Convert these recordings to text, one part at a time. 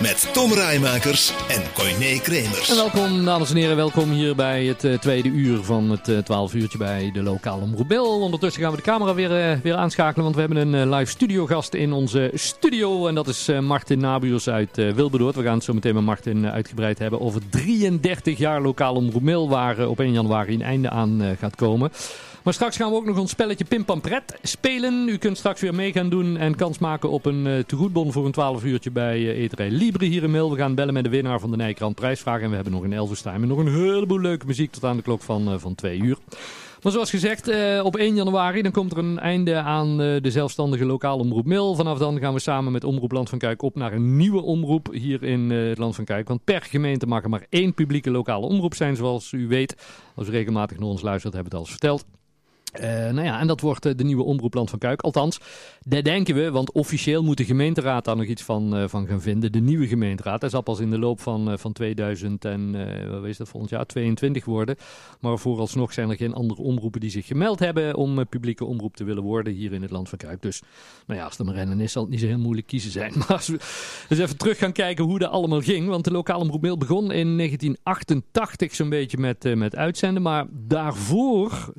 Met Tom Rijmakers en Coyne Kremers. En welkom dames en heren, welkom hier bij het uh, tweede uur van het uh, 12 uurtje bij de lokale omroep Bel. Ondertussen gaan we de camera weer, uh, weer aanschakelen, want we hebben een live studiogast in onze studio. En dat is Martin Nabuurs uit Wilberdoord. We gaan het zo meteen met Martin uitgebreid hebben over 33 jaar lokale omroep Bel, waar op 1 januari een einde aan gaat komen. Maar straks gaan we ook nog ons spelletje Pim Pam Pret spelen. U kunt straks weer mee gaan doen en kans maken op een uh, tegoedbon voor een 12 uurtje bij uh, Eterij Hier in Mil. We gaan bellen met de winnaar van de Nijkrant prijsvraag. En we hebben nog een Elvis Time en nog een heleboel leuke muziek tot aan de klok van, uh, van 2 uur. Maar zoals gezegd, uh, op 1 januari dan komt er een einde aan uh, de zelfstandige lokale omroep Mil. Vanaf dan gaan we samen met Omroep Land van Kuik op naar een nieuwe omroep hier in het Land van Kuik. Want per gemeente mag er maar één publieke lokale omroep zijn, zoals u weet. Als u regelmatig naar ons luistert, hebben we het al eens verteld. Uh, nou ja, en dat wordt uh, de nieuwe omroepland van Kuik. Althans, daar denken we, want officieel moet de gemeenteraad daar nog iets van, uh, van gaan vinden. De nieuwe gemeenteraad. Dat zal pas in de loop van, van 2000 en, wat is dat volgend jaar, 22 worden. Maar vooralsnog zijn er geen andere omroepen die zich gemeld hebben om publieke omroep te willen worden hier in het land van Kuik. Dus, nou ja, als er maar rennen is, zal het niet zo heel moeilijk kiezen zijn. Maar als we eens even terug gaan kijken hoe dat allemaal ging. Want de lokale omroep begon in 1988 zo'n beetje met, met uitzenden. Maar daarvoor,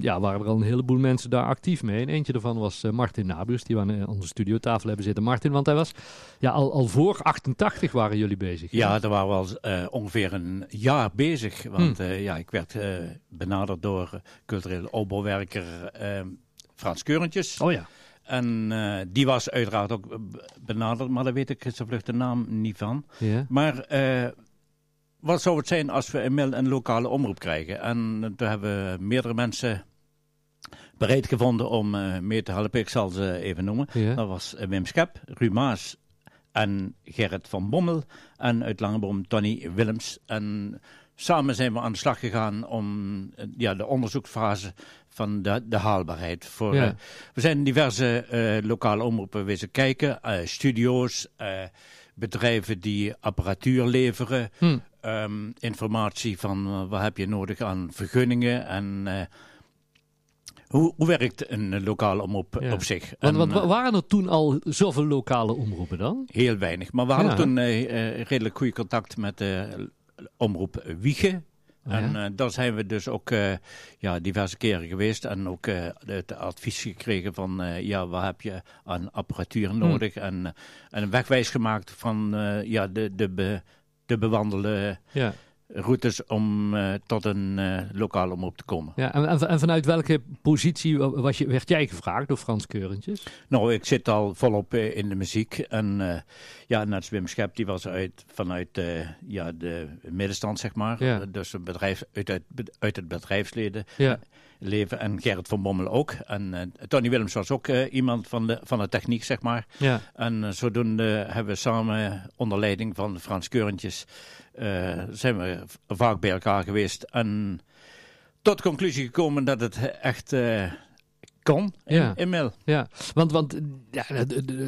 ja, waren er al een heleboel mensen daar actief mee. En eentje daarvan was uh, Martin Nabuurs, die we aan onze studiotafel hebben zitten. Martin, want hij was ja, al, al voor 88 waren jullie bezig. Ja, ja daar waren we al uh, ongeveer een jaar bezig. Want hmm. ja, ik werd benaderd door cultureel opbouwwerker Frans Keurentjes. Oh ja. En uh, die was uiteraard ook benaderd, maar daar weet ik zo vlug de naam niet van. Ja. Maar uh, wat zou het zijn als we een, een lokale omroep krijgen? En toen hebben we meerdere mensen bereid gevonden om uh, mee te helpen. Ik zal ze even noemen. Ja. Dat was Wim Schep, Ruud Maas en Gerrit van Bommel. En uit Langebroem Tony Willems. En samen zijn we aan de slag gegaan om uh, ja, de onderzoeksfase van de, de haalbaarheid. Voor, Ja. uh, we zijn diverse uh, lokale omroepen wezen kijken. uh, studio's, bedrijven die apparatuur leveren. Hm. Um, informatie van wat heb je nodig aan vergunningen en... Hoe, hoe, werkt een lokale omroep Ja. op zich? Want, En, want uh, waren er toen al zoveel lokale omroepen dan? Heel weinig. Maar we hadden Ja. toen uh, uh, redelijk goede contact met de omroep Wiegen. Ah, ja. En uh, daar zijn we dus ook uh, ja, diverse keren geweest en ook uh, het advies gekregen van ja, wat heb je aan apparatuur nodig en, en een wegwijs gemaakt van ja, de, de, be, de bewandelen Ja. Routes om uh, tot een uh, lokale omroep te komen. Ja, en, en, vanuit welke positie was je, werd jij gevraagd door Frans Keurentjes? Nou, ik zit al volop uh, in de muziek. En uh, ja, net Wim Schep, die was uit, vanuit ja, de middenstand, zeg maar. Ja. Dus een bedrijf, uit, uit, uit het bedrijfsleven. Ja. Leven. En Gerrit van Bommel ook. En uh, Tony Willems was ook uh, iemand van de, van de techniek, zeg maar. Ja. En uh, zodoende hebben we samen onder leiding van Frans Keurentjes... Zijn we vaak bij elkaar geweest. En tot de conclusie gekomen dat het echt kon in, Ja. Ja, want, want ja,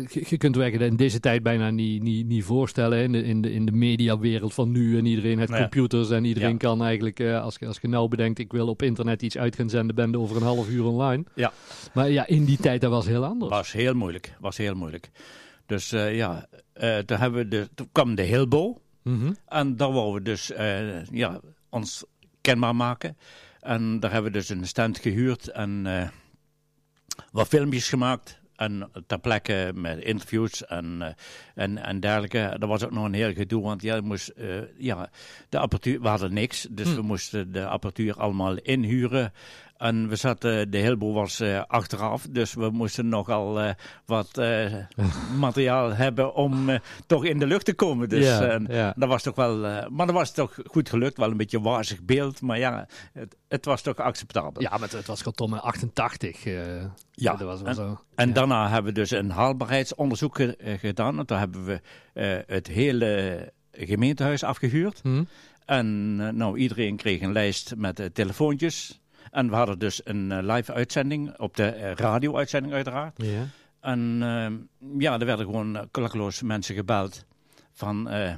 je kunt werken in deze tijd bijna niet, niet, niet voorstellen. In de, in, de, in de mediawereld van nu en iedereen heeft Ja. computers en iedereen Ja. kan eigenlijk, eh, als, je- als je nou bedenkt, ik wil op internet iets uit gaan zenden, ben over een half uur online. Ja. Maar ja, in die tijd dat was heel anders. Was heel moeilijk. Was heel moeilijk. Dus uh, ja, uh, toen, hebben we de, toen kwam de Hilbo. Mhm. En daar wouden we dus uh, ja, ons kenbaar maken. En daar hebben we dus een stand gehuurd en wat filmpjes gemaakt. En ter plekke met interviews en, uh, en, en dergelijke. Dat was ook nog een heel gedoe, want ja, moest, uh, ja, de apparatuur, we hadden niks. Dus Hm. we moesten de apparatuur allemaal inhuren. En we zaten, de heleboel was uh, achteraf, dus we moesten nogal uh, wat uh, materiaal hebben om uh, toch in de lucht te komen. Dus Ja, dat was toch wel, uh, maar dat was toch goed gelukt, wel een beetje wazig beeld, maar ja, het, het was toch acceptabel. Ja, maar het, het was gewoon Tom 88. eh, Ja, dat was wel en- zo. En ja. daarna hebben we dus een haalbaarheidsonderzoek ge- eh, gedaan. En toen hebben we uh, het hele gemeentehuis afgehuurd. Hm? En uh, nou, iedereen kreeg een lijst met uh, telefoontjes. En we hadden dus een uh, live uitzending, op de uh, radio-uitzending uiteraard. Ja. En ehm, ja, er werden gewoon uh, klakkeloos mensen gebeld van... eh,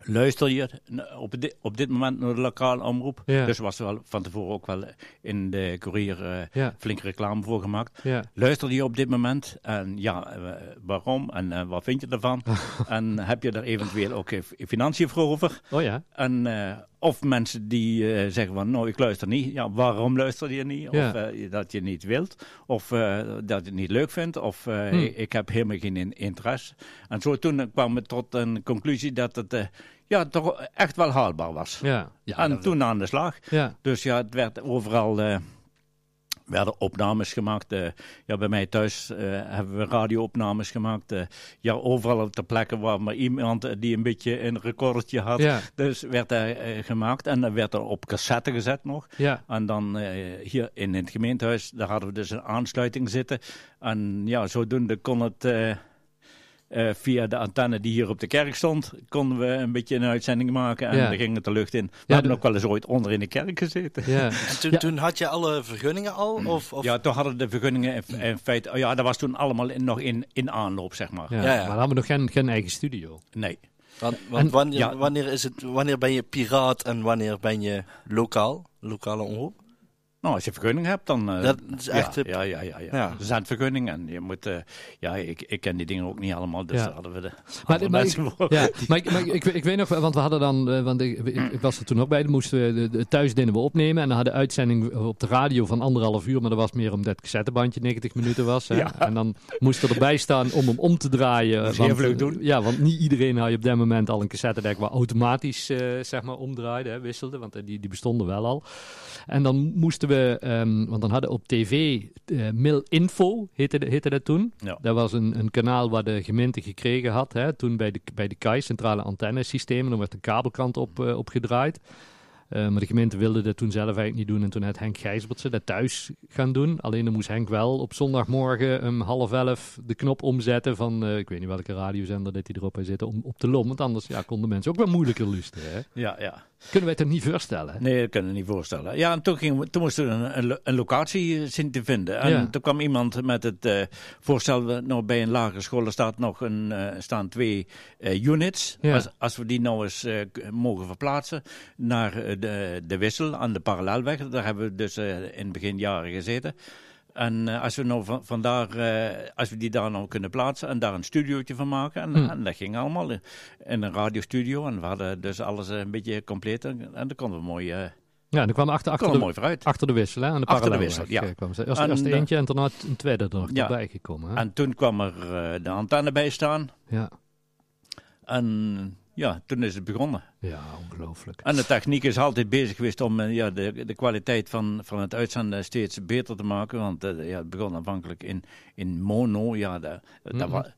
luister je op dit, op dit moment naar de lokale omroep? Ja. Dus was er wel van tevoren ook wel in de courier eh Ja. flink reclame voor gemaakt. Ja. Luister je op dit moment? En ja, eh, waarom? En eh, wat vind je ervan? en heb je er eventueel ook eh, financiën voor over? Oh ja. En, eh, of mensen die eh, zeggen van, nou ik luister niet. Ja, waarom luister je niet? Ja. Of eh, dat je niet wilt. Of eh, dat je het niet leuk vindt. Of Hmm. ik, ik heb helemaal geen in- interesse. En zo toen kwam het tot een conclusie dat het ja, toch echt wel haalbaar was. Ja. ja en toen aan de slag. Ja. Dus ja, het werd overal... werden opnames gemaakt. eh, ja, bij mij thuis eh, hebben we radioopnames gemaakt. eh, ja, overal op de plekken waar maar iemand die een beetje een recordje had. Ja. Dus werd er eh, gemaakt en dan werd er op cassette gezet nog. Ja. En dan hier in het gemeentehuis, daar hadden we dus een aansluiting zitten. En ja, zodoende kon het eh, via de antenne die hier op de kerk stond, konden we een beetje een uitzending maken. En Ja. dan ging het de lucht in. We Ja, hebben ook wel eens ooit onder in de kerk gezeten. Ja. En toen, Ja. toen had je alle vergunningen al? Of, of... Ja, toen hadden de vergunningen in, in feite... oh ja, dat was toen allemaal in, nog in, in aanloop, zeg maar. Ja. Ja, ja. Maar dan hadden we nog geen, geen eigen studio. Nee. Want, want En- wanneer, ja. wanneer, is het, wanneer ben je piraat en wanneer ben je lokaal? Lokale omroep? Nou, als je vergunning hebt, dan... eh, Dat is echt Ja, ja, ja, ja. ja. Ja. Er zijn vergunningen en je moet... eh, ja, ik, ik ken die dingen ook niet allemaal, dus Ja. daar hadden we de Maar, andere maar, mensen ik, voor. ja, maar, ik, maar ik, ik weet nog, want we hadden dan, eh, want ik, ik, ik was er toen ook bij, dan moesten we de, de, thuis deden we opnemen en dan hadden we uitzending op de radio van anderhalf uur, maar dat was meer omdat het cassettebandje 90 minuten was. Hè? Ja. En dan moest er erbij staan om hem om te draaien. Want, vlug doen. Ja, want niet iedereen had je op dat moment al een cassettedek waar automatisch eh, zeg maar omdraaide, hè, wisselde, want die, die bestonden wel al. En dan moesten we, ehm, want dan hadden op tv eh Mil Info, heette, heette dat toen. Ja. Dat was een, een kanaal waar de gemeente gekregen had. Hè, toen bij de, bij de KAI, Centrale Antennesystemen. Dan werd een kabelkant op, eh, opgedraaid. Eh, maar de gemeente wilde dat toen zelf eigenlijk niet doen. En toen had Henk Gijsbertse dat thuis gaan doen. Alleen dan moest Henk wel op zondagmorgen om half elf de knop omzetten van... eh, ik weet niet welke radiozender dat hij erop had zitten, om op de lom. Want anders ja, konden mensen ook wel moeilijker luisteren. Hè? Ja, ja. Kunnen wij het niet voorstellen? hè? Nee, dat kunnen we niet voorstellen. Ja, en toen, toen moesten we een, een, lo- een locatie eh, zien te vinden. En Ja. toen kwam iemand met het eh, voorstel, we- nou, bij een lagere school staat nog een, staan twee units. Ja. Als, als we die nou eens mogen verplaatsen naar de, de Wissel aan de parallelweg. Daar hebben we dus eh, in begin jaren gezeten. En eh, als we nou van, vandaar, eh, als we die daar nou kunnen plaatsen en daar een studiootje van maken. En, Hmm. en dat ging allemaal in, in een radiostudio. En we hadden dus alles een beetje compleet. En, en dan konden we mooi, Ja, dan kwam achter, achter, de, mooi vooruit. achter de wissel, hè, aan de Achter de wissel, ja. kwam ze. Eerst, En, eerst eentje en daarna een tweede er nog Ja. erbij gekomen. Hè? En toen kwam er de antenne bij staan. ja. En ja, toen is het begonnen. ja, ongelooflijk. En de techniek is altijd bezig geweest om eh, ja, de, de kwaliteit van, van het uitzenden steeds beter te maken. Want eh, ja, het begon aanvankelijk in, in mono. Ja, dat, dat Mhm. wa-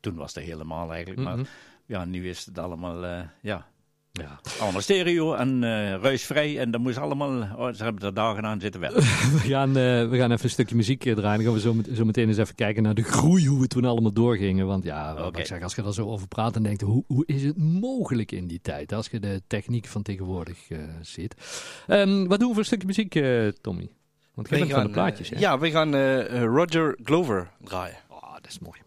toen was het helemaal eigenlijk. Mhm. Maar ja, nu is het allemaal, eh, ja, Ja. allemaal stereo en eh ruisvrij. En dat moest allemaal, oh, ze hebben er dagen aan zitten werken. We, gaan, eh, we gaan even een stukje muziek eh, draaien. Dan gaan we zo, met- zo meteen eens even kijken naar de groei, hoe we toen allemaal doorgingen. Want ja, ik zeg, als je er zo over praat en denkt, hoe, hoe is het mogelijk in die tijd? Als je de techniek van tegenwoordig eh, ziet. Ehm, wat doen we voor een stukje muziek, eh, Tommy? Want jij We bent van de gaan, plaatjes, hè? ja, we gaan Roger Glover draaien. Oh, dat is mooi.